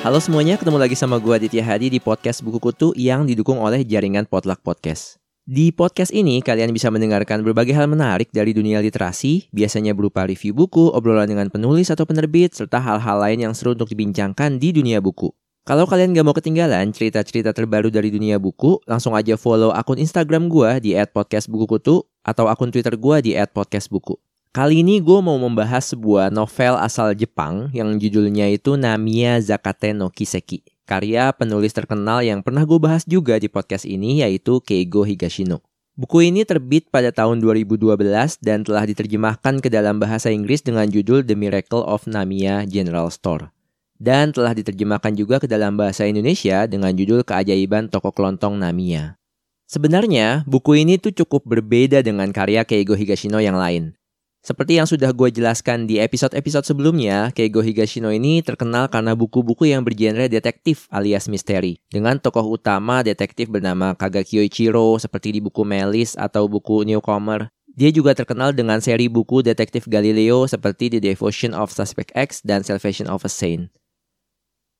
Halo semuanya, ketemu lagi sama gue Aditya Hadi di podcast Buku Kutu yang didukung oleh jaringan Potluck Podcast. Di podcast ini, kalian bisa mendengarkan berbagai hal menarik dari dunia literasi, biasanya berupa review buku, obrolan dengan penulis atau penerbit, serta hal-hal lain yang seru untuk dibincangkan di dunia buku. Kalau kalian gak mau ketinggalan cerita-cerita terbaru dari dunia buku, langsung aja follow akun Instagram gue di @podcastbukukutu atau akun Twitter gue di @podcastbuku. Kali ini gue mau membahas sebuah novel asal Jepang yang judulnya itu Namiya Zakate no Kiseki. Karya penulis terkenal yang pernah gue bahas juga di podcast ini yaitu Keigo Higashino. Buku ini terbit pada tahun 2012 dan telah diterjemahkan ke dalam bahasa Inggris dengan judul The Miracle of Namiya General Store. Dan telah diterjemahkan juga ke dalam bahasa Indonesia dengan judul Keajaiban Toko Kelontong Namiya. Sebenarnya, buku ini tuh cukup berbeda dengan karya Keigo Higashino yang lain. Seperti yang sudah gue jelaskan di episode-episode sebelumnya, Keigo Higashino ini terkenal karena buku-buku yang bergenre detektif alias misteri. Dengan tokoh utama detektif bernama Kagakyo Ichiro seperti di buku Melis atau buku Newcomer. Dia juga terkenal dengan seri buku detektif Galileo seperti The Devotion of Suspect X dan Salvation of a Saint.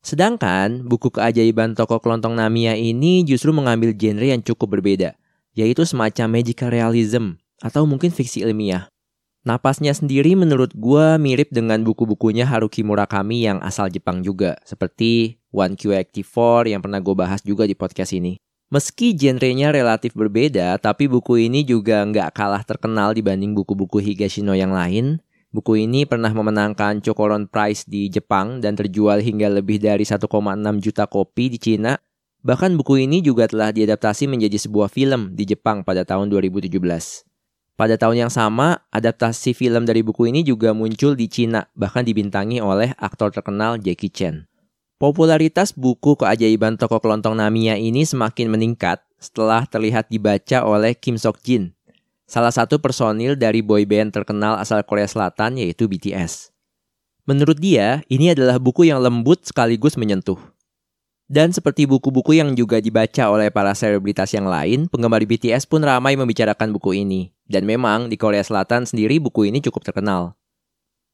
Sedangkan buku keajaiban tokoh kelontong Namiya ini justru mengambil genre yang cukup berbeda, yaitu semacam magical realism atau mungkin fiksi ilmiah. Napasnya sendiri menurut gue mirip dengan buku-bukunya Haruki Murakami yang asal Jepang juga, seperti One Q84 yang pernah gue bahas juga di podcast ini. Meski genrenya relatif berbeda, tapi buku ini juga nggak kalah terkenal dibanding buku-buku Higashino yang lain. Buku ini pernah memenangkan Chokoron Prize di Jepang dan terjual hingga lebih dari 1,6 juta kopi di Cina. Bahkan buku ini juga telah diadaptasi menjadi sebuah film di Jepang pada tahun 2017. Pada tahun yang sama, adaptasi film dari buku ini juga muncul di Cina, bahkan dibintangi oleh aktor terkenal Jackie Chan. Popularitas buku keajaiban toko kelontong Namiya ini semakin meningkat setelah terlihat dibaca oleh Kim Sok Jin, salah satu personil dari boyband terkenal asal Korea Selatan yaitu BTS. Menurut dia, ini adalah buku yang lembut sekaligus menyentuh. Dan seperti buku-buku yang juga dibaca oleh para selebritas yang lain, penggemar BTS pun ramai membicarakan buku ini. Dan memang di Korea Selatan sendiri buku ini cukup terkenal.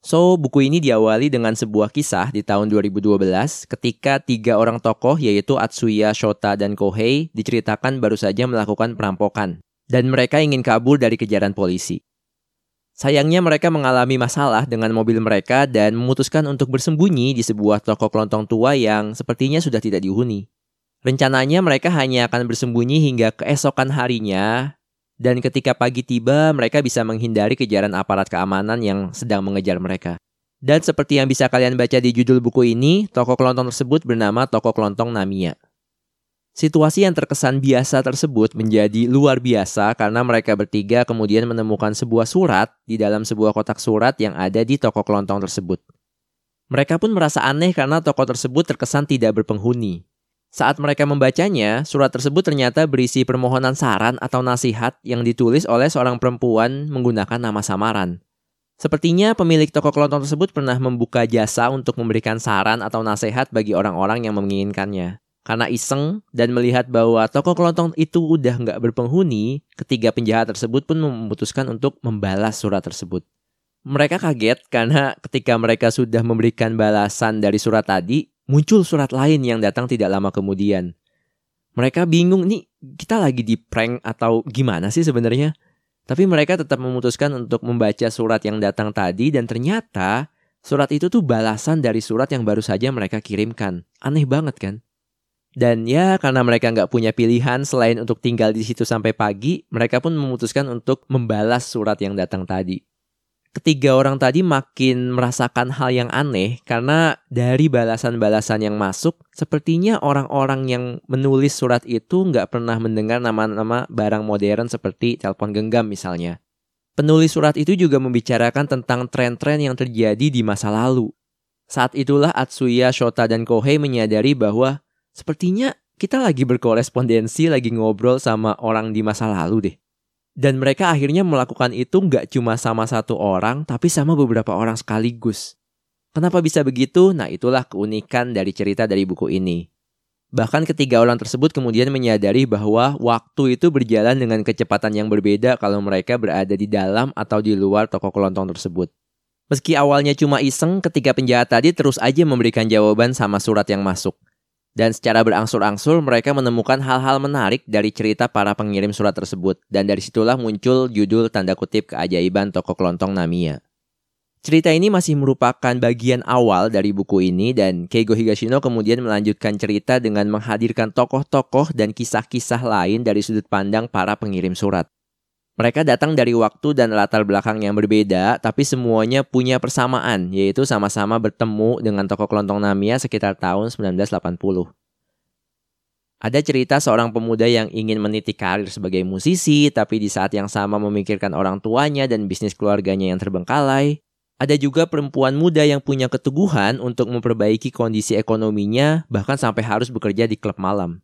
So, buku ini diawali dengan sebuah kisah di tahun 2012 ketika tiga orang tokoh yaitu Atsuya, Shota, dan Kohei diceritakan baru saja melakukan perampokan. Dan mereka ingin kabur dari kejaran polisi. Sayangnya mereka mengalami masalah dengan mobil mereka dan memutuskan untuk bersembunyi di sebuah toko kelontong tua yang sepertinya sudah tidak dihuni. Rencananya mereka hanya akan bersembunyi hingga keesokan harinya dan ketika pagi tiba mereka bisa menghindari kejaran aparat keamanan yang sedang mengejar mereka. Dan seperti yang bisa kalian baca di judul buku ini, toko kelontong tersebut bernama Toko Kelontong Namiya. Situasi yang terkesan biasa tersebut menjadi luar biasa karena mereka bertiga kemudian menemukan sebuah surat di dalam sebuah kotak surat yang ada di toko kelontong tersebut. Mereka pun merasa aneh karena toko tersebut terkesan tidak berpenghuni. Saat mereka membacanya, surat tersebut ternyata berisi permohonan saran atau nasihat yang ditulis oleh seorang perempuan menggunakan nama samaran. Sepertinya pemilik toko kelontong tersebut pernah membuka jasa untuk memberikan saran atau nasihat bagi orang-orang yang menginginkannya. Karena iseng dan melihat bahwa toko kelontong itu udah nggak berpenghuni, ketiga penjahat tersebut pun memutuskan untuk membalas surat tersebut. Mereka kaget karena ketika mereka sudah memberikan balasan dari surat tadi, muncul surat lain yang datang tidak lama kemudian. Mereka bingung nih, kita lagi di prank atau gimana sih sebenarnya? Tapi mereka tetap memutuskan untuk membaca surat yang datang tadi dan ternyata surat itu tuh balasan dari surat yang baru saja mereka kirimkan. Aneh banget kan? Dan ya karena mereka nggak punya pilihan selain untuk tinggal di situ sampai pagi, mereka pun memutuskan untuk membalas surat yang datang tadi. Ketiga orang tadi makin merasakan hal yang aneh karena dari balasan-balasan yang masuk, sepertinya orang-orang yang menulis surat itu nggak pernah mendengar nama-nama barang modern seperti telepon genggam misalnya. Penulis surat itu juga membicarakan tentang tren-tren yang terjadi di masa lalu. Saat itulah Atsuya, Shota, dan Kohei menyadari bahwa Sepertinya kita lagi berkorespondensi, lagi ngobrol sama orang di masa lalu deh. Dan mereka akhirnya melakukan itu nggak cuma sama satu orang, tapi sama beberapa orang sekaligus. Kenapa bisa begitu? Nah itulah keunikan dari cerita dari buku ini. Bahkan ketiga orang tersebut kemudian menyadari bahwa waktu itu berjalan dengan kecepatan yang berbeda kalau mereka berada di dalam atau di luar toko kelontong tersebut. Meski awalnya cuma iseng, ketiga penjahat tadi terus aja memberikan jawaban sama surat yang masuk. Dan secara berangsur-angsur mereka menemukan hal-hal menarik dari cerita para pengirim surat tersebut. Dan dari situlah muncul judul tanda kutip keajaiban toko kelontong Namia. Cerita ini masih merupakan bagian awal dari buku ini dan Keigo Higashino kemudian melanjutkan cerita dengan menghadirkan tokoh-tokoh dan kisah-kisah lain dari sudut pandang para pengirim surat. Mereka datang dari waktu dan latar belakang yang berbeda, tapi semuanya punya persamaan, yaitu sama-sama bertemu dengan tokoh kelontong Namia sekitar tahun 1980. Ada cerita seorang pemuda yang ingin meniti karir sebagai musisi, tapi di saat yang sama memikirkan orang tuanya dan bisnis keluarganya yang terbengkalai. Ada juga perempuan muda yang punya keteguhan untuk memperbaiki kondisi ekonominya, bahkan sampai harus bekerja di klub malam.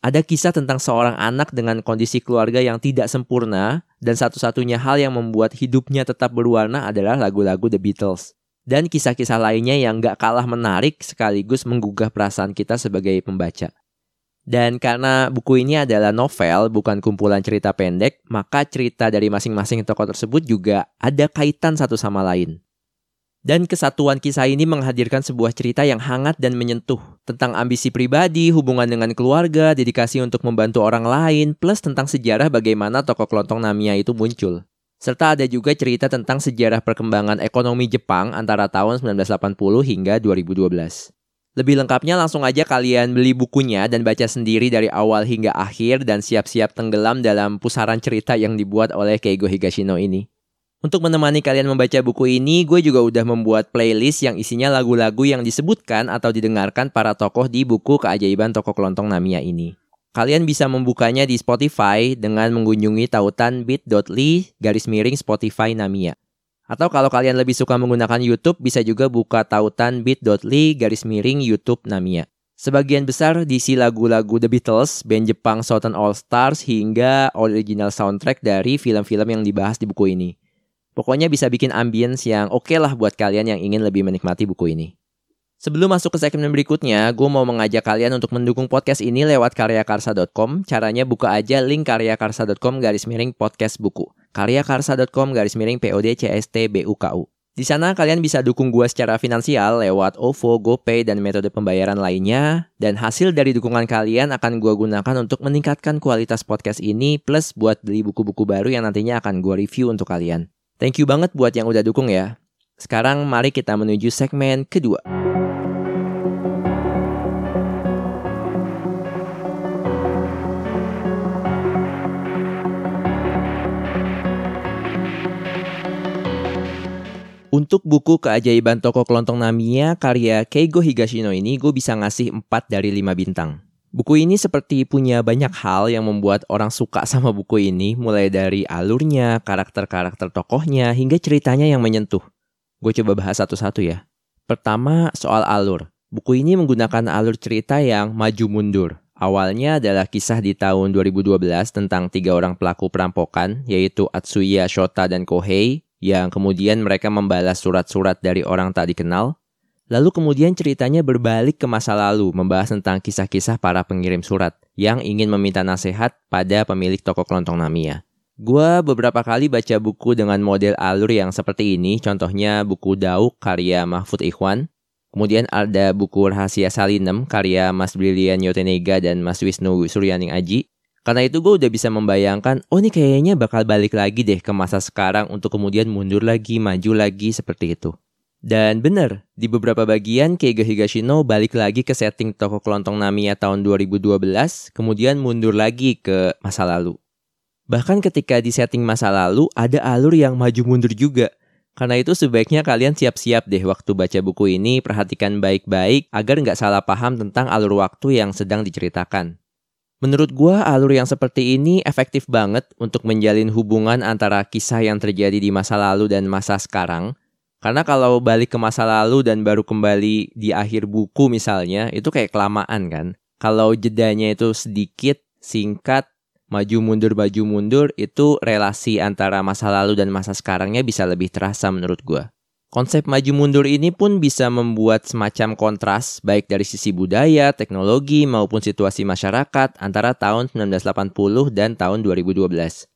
Ada kisah tentang seorang anak dengan kondisi keluarga yang tidak sempurna, dan satu-satunya hal yang membuat hidupnya tetap berwarna adalah lagu-lagu The Beatles. Dan kisah-kisah lainnya yang gak kalah menarik sekaligus menggugah perasaan kita sebagai pembaca. Dan karena buku ini adalah novel, bukan kumpulan cerita pendek, maka cerita dari masing-masing tokoh tersebut juga ada kaitan satu sama lain. Dan kesatuan kisah ini menghadirkan sebuah cerita yang hangat dan menyentuh tentang ambisi pribadi, hubungan dengan keluarga, dedikasi untuk membantu orang lain, plus tentang sejarah bagaimana tokoh kelontong Namiya itu muncul. Serta ada juga cerita tentang sejarah perkembangan ekonomi Jepang antara tahun 1980 hingga 2012. Lebih lengkapnya langsung aja kalian beli bukunya dan baca sendiri dari awal hingga akhir dan siap-siap tenggelam dalam pusaran cerita yang dibuat oleh Keigo Higashino ini. Untuk menemani kalian membaca buku ini, gue juga udah membuat playlist yang isinya lagu-lagu yang disebutkan atau didengarkan para tokoh di buku Keajaiban Toko Kelontong Namia ini. Kalian bisa membukanya di Spotify dengan mengunjungi tautan bit.ly garis miring Spotify Namia. Atau kalau kalian lebih suka menggunakan YouTube, bisa juga buka tautan bit.ly garis miring YouTube Namia. Sebagian besar diisi lagu-lagu The Beatles, band Jepang Southern All Stars, hingga original soundtrack dari film-film yang dibahas di buku ini. Pokoknya bisa bikin ambience yang oke okay lah buat kalian yang ingin lebih menikmati buku ini. Sebelum masuk ke segmen berikutnya, gue mau mengajak kalian untuk mendukung podcast ini lewat karyakarsa.com. Caranya buka aja link karyakarsa.com garis miring podcast buku. karyakarsa.com garis miring PODCSTBUKU. Di sana kalian bisa dukung gue secara finansial lewat OVO, GoPay, dan metode pembayaran lainnya. Dan hasil dari dukungan kalian akan gue gunakan untuk meningkatkan kualitas podcast ini plus buat beli buku-buku baru yang nantinya akan gue review untuk kalian. Thank you banget buat yang udah dukung ya. Sekarang mari kita menuju segmen kedua. Untuk buku keajaiban toko kelontong Namiya karya Keigo Higashino ini gue bisa ngasih 4 dari 5 bintang. Buku ini seperti punya banyak hal yang membuat orang suka sama buku ini, mulai dari alurnya, karakter-karakter tokohnya, hingga ceritanya yang menyentuh. Gue coba bahas satu-satu ya. Pertama, soal alur. Buku ini menggunakan alur cerita yang maju mundur. Awalnya adalah kisah di tahun 2012 tentang tiga orang pelaku perampokan, yaitu Atsuya, Shota, dan Kohei, yang kemudian mereka membalas surat-surat dari orang tak dikenal. Lalu kemudian ceritanya berbalik ke masa lalu, membahas tentang kisah-kisah para pengirim surat yang ingin meminta nasihat pada pemilik toko kelontong Namia. Gua beberapa kali baca buku dengan model alur yang seperti ini, contohnya buku Dauk karya Mahfud Ikhwan. Kemudian ada buku Rahasia Salinem karya Mas Brilian Yotenega dan Mas Wisnu Suryaning Aji. Karena itu gue udah bisa membayangkan, oh ini kayaknya bakal balik lagi deh ke masa sekarang untuk kemudian mundur lagi, maju lagi seperti itu. Dan bener, di beberapa bagian Keigo Higashino balik lagi ke setting toko kelontong Namiya tahun 2012, kemudian mundur lagi ke masa lalu. Bahkan ketika di setting masa lalu, ada alur yang maju mundur juga. Karena itu sebaiknya kalian siap-siap deh waktu baca buku ini, perhatikan baik-baik agar nggak salah paham tentang alur waktu yang sedang diceritakan. Menurut gua alur yang seperti ini efektif banget untuk menjalin hubungan antara kisah yang terjadi di masa lalu dan masa sekarang. Karena kalau balik ke masa lalu dan baru kembali di akhir buku misalnya, itu kayak kelamaan kan. Kalau jedanya itu sedikit, singkat, maju mundur maju mundur, itu relasi antara masa lalu dan masa sekarangnya bisa lebih terasa menurut gua. Konsep maju mundur ini pun bisa membuat semacam kontras baik dari sisi budaya, teknologi maupun situasi masyarakat antara tahun 1980 dan tahun 2012.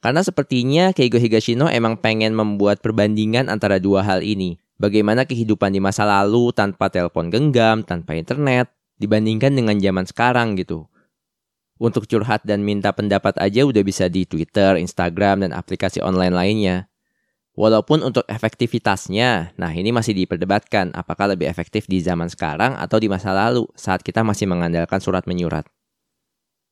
Karena sepertinya Keigo Higashino emang pengen membuat perbandingan antara dua hal ini. Bagaimana kehidupan di masa lalu tanpa telepon genggam, tanpa internet, dibandingkan dengan zaman sekarang gitu. Untuk curhat dan minta pendapat aja udah bisa di Twitter, Instagram, dan aplikasi online lainnya. Walaupun untuk efektivitasnya, nah ini masih diperdebatkan apakah lebih efektif di zaman sekarang atau di masa lalu saat kita masih mengandalkan surat menyurat.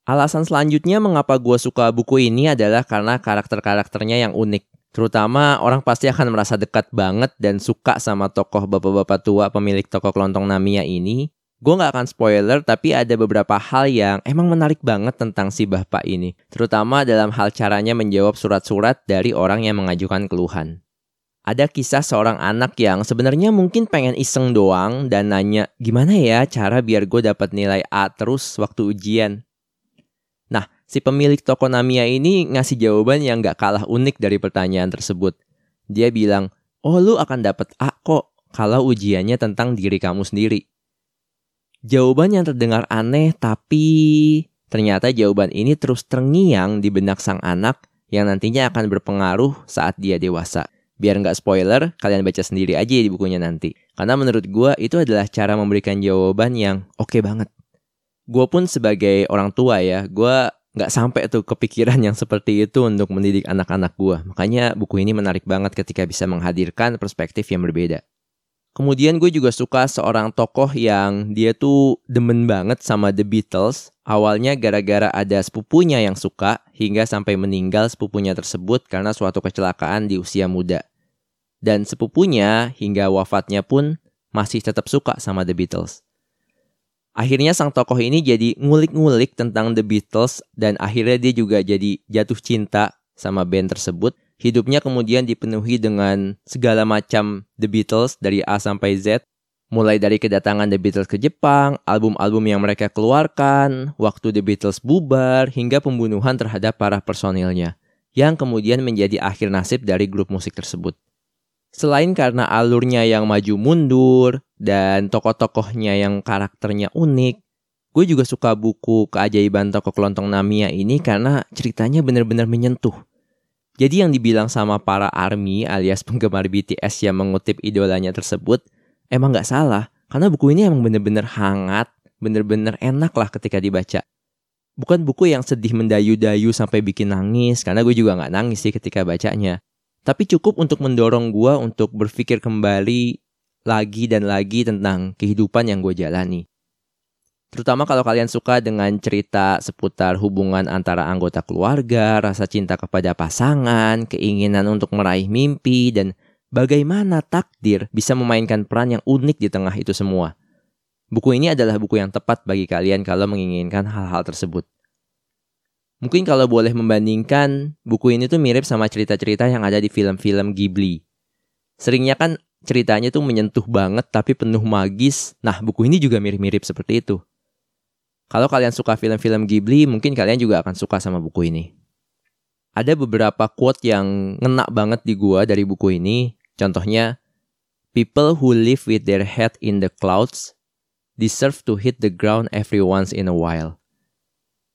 Alasan selanjutnya mengapa gue suka buku ini adalah karena karakter-karakternya yang unik. Terutama orang pasti akan merasa dekat banget dan suka sama tokoh bapak-bapak tua pemilik toko kelontong Namiya ini. Gue gak akan spoiler, tapi ada beberapa hal yang emang menarik banget tentang si bapak ini. Terutama dalam hal caranya menjawab surat-surat dari orang yang mengajukan keluhan. Ada kisah seorang anak yang sebenarnya mungkin pengen iseng doang dan nanya gimana ya cara biar gue dapat nilai A terus waktu ujian. Si pemilik toko Namiya ini ngasih jawaban yang gak kalah unik dari pertanyaan tersebut. Dia bilang, oh lu akan dapat A kok kalau ujiannya tentang diri kamu sendiri. Jawaban yang terdengar aneh tapi ternyata jawaban ini terus terngiang di benak sang anak yang nantinya akan berpengaruh saat dia dewasa. Biar nggak spoiler, kalian baca sendiri aja di bukunya nanti. Karena menurut gue itu adalah cara memberikan jawaban yang oke okay banget. Gue pun sebagai orang tua ya, gue nggak sampai tuh kepikiran yang seperti itu untuk mendidik anak-anak gue. Makanya buku ini menarik banget ketika bisa menghadirkan perspektif yang berbeda. Kemudian gue juga suka seorang tokoh yang dia tuh demen banget sama The Beatles. Awalnya gara-gara ada sepupunya yang suka hingga sampai meninggal sepupunya tersebut karena suatu kecelakaan di usia muda. Dan sepupunya hingga wafatnya pun masih tetap suka sama The Beatles. Akhirnya sang tokoh ini jadi ngulik-ngulik tentang The Beatles dan akhirnya dia juga jadi jatuh cinta sama band tersebut. Hidupnya kemudian dipenuhi dengan segala macam The Beatles dari A sampai Z. Mulai dari kedatangan The Beatles ke Jepang, album-album yang mereka keluarkan, waktu The Beatles bubar, hingga pembunuhan terhadap para personilnya, yang kemudian menjadi akhir nasib dari grup musik tersebut. Selain karena alurnya yang maju mundur dan tokoh-tokohnya yang karakternya unik, gue juga suka buku Keajaiban Toko Kelontong Namiya ini karena ceritanya benar-benar menyentuh. Jadi yang dibilang sama para ARMY alias penggemar BTS yang mengutip idolanya tersebut emang gak salah karena buku ini emang bener-bener hangat, bener-bener enak lah ketika dibaca. Bukan buku yang sedih mendayu-dayu sampai bikin nangis karena gue juga gak nangis sih ketika bacanya. Tapi cukup untuk mendorong gue untuk berpikir kembali lagi dan lagi tentang kehidupan yang gue jalani. Terutama kalau kalian suka dengan cerita seputar hubungan antara anggota keluarga, rasa cinta kepada pasangan, keinginan untuk meraih mimpi, dan bagaimana takdir bisa memainkan peran yang unik di tengah itu semua. Buku ini adalah buku yang tepat bagi kalian kalau menginginkan hal-hal tersebut. Mungkin kalau boleh membandingkan, buku ini tuh mirip sama cerita-cerita yang ada di film-film Ghibli. Seringnya kan ceritanya tuh menyentuh banget tapi penuh magis. Nah, buku ini juga mirip-mirip seperti itu. Kalau kalian suka film-film Ghibli, mungkin kalian juga akan suka sama buku ini. Ada beberapa quote yang ngena banget di gua dari buku ini. Contohnya, People who live with their head in the clouds deserve to hit the ground every once in a while.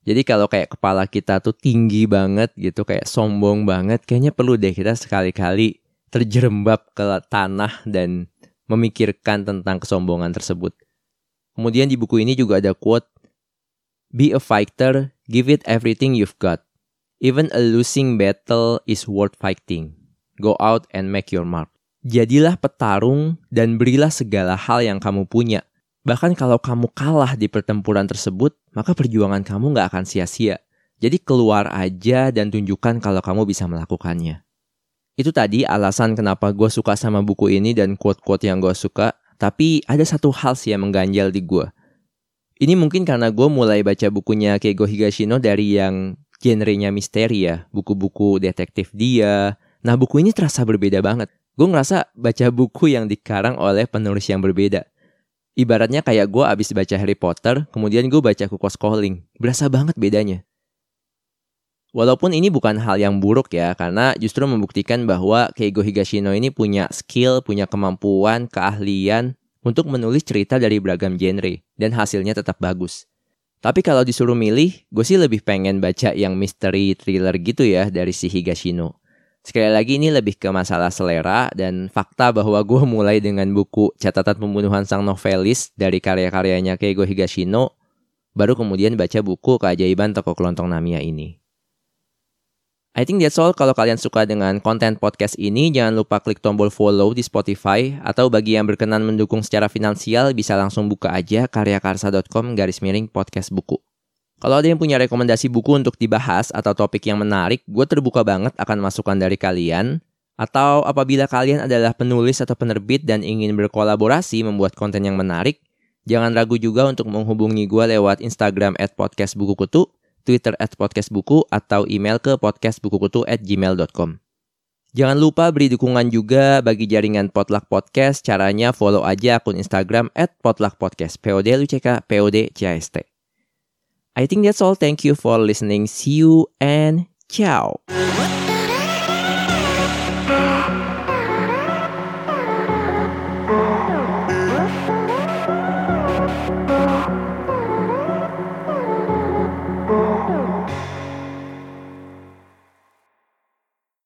Jadi kalau kayak kepala kita tuh tinggi banget gitu, kayak sombong banget, kayaknya perlu deh kita sekali-kali terjerembab ke tanah dan memikirkan tentang kesombongan tersebut. Kemudian di buku ini juga ada quote, Be a fighter, give it everything you've got. Even a losing battle is worth fighting. Go out and make your mark. Jadilah petarung dan berilah segala hal yang kamu punya Bahkan kalau kamu kalah di pertempuran tersebut, maka perjuangan kamu nggak akan sia-sia. Jadi keluar aja dan tunjukkan kalau kamu bisa melakukannya. Itu tadi alasan kenapa gue suka sama buku ini dan quote-quote yang gue suka. Tapi ada satu hal sih yang mengganjal di gue. Ini mungkin karena gue mulai baca bukunya Keigo Higashino dari yang genrenya misteri ya. Buku-buku detektif dia. Nah buku ini terasa berbeda banget. Gue ngerasa baca buku yang dikarang oleh penulis yang berbeda Ibaratnya kayak gue abis baca Harry Potter, kemudian gue baca Kuko Schooling. Berasa banget bedanya. Walaupun ini bukan hal yang buruk ya, karena justru membuktikan bahwa Keigo Higashino ini punya skill, punya kemampuan, keahlian untuk menulis cerita dari beragam genre, dan hasilnya tetap bagus. Tapi kalau disuruh milih, gue sih lebih pengen baca yang mystery thriller gitu ya dari si Higashino. Sekali lagi ini lebih ke masalah selera dan fakta bahwa gue mulai dengan buku Catatan Pembunuhan Sang Novelis dari karya-karyanya Keigo Higashino, baru kemudian baca buku Keajaiban Toko Kelontong Namiya ini. I think that's all. Kalau kalian suka dengan konten podcast ini, jangan lupa klik tombol follow di Spotify. Atau bagi yang berkenan mendukung secara finansial, bisa langsung buka aja karyakarsa.com garis miring podcast buku. Kalau ada yang punya rekomendasi buku untuk dibahas atau topik yang menarik, gue terbuka banget akan masukan dari kalian. Atau apabila kalian adalah penulis atau penerbit dan ingin berkolaborasi membuat konten yang menarik, jangan ragu juga untuk menghubungi gue lewat Instagram at podcast buku kutu Twitter at podcastbuku, atau email ke podcastbukukutu at gmail.com. Jangan lupa beri dukungan juga bagi jaringan Potluck Podcast. Caranya follow aja akun Instagram at Potluck Podcast. P-O-D-L-U-C-K, P-O-D-C-A-S-T. I think that's all. Thank you for listening. See you and ciao.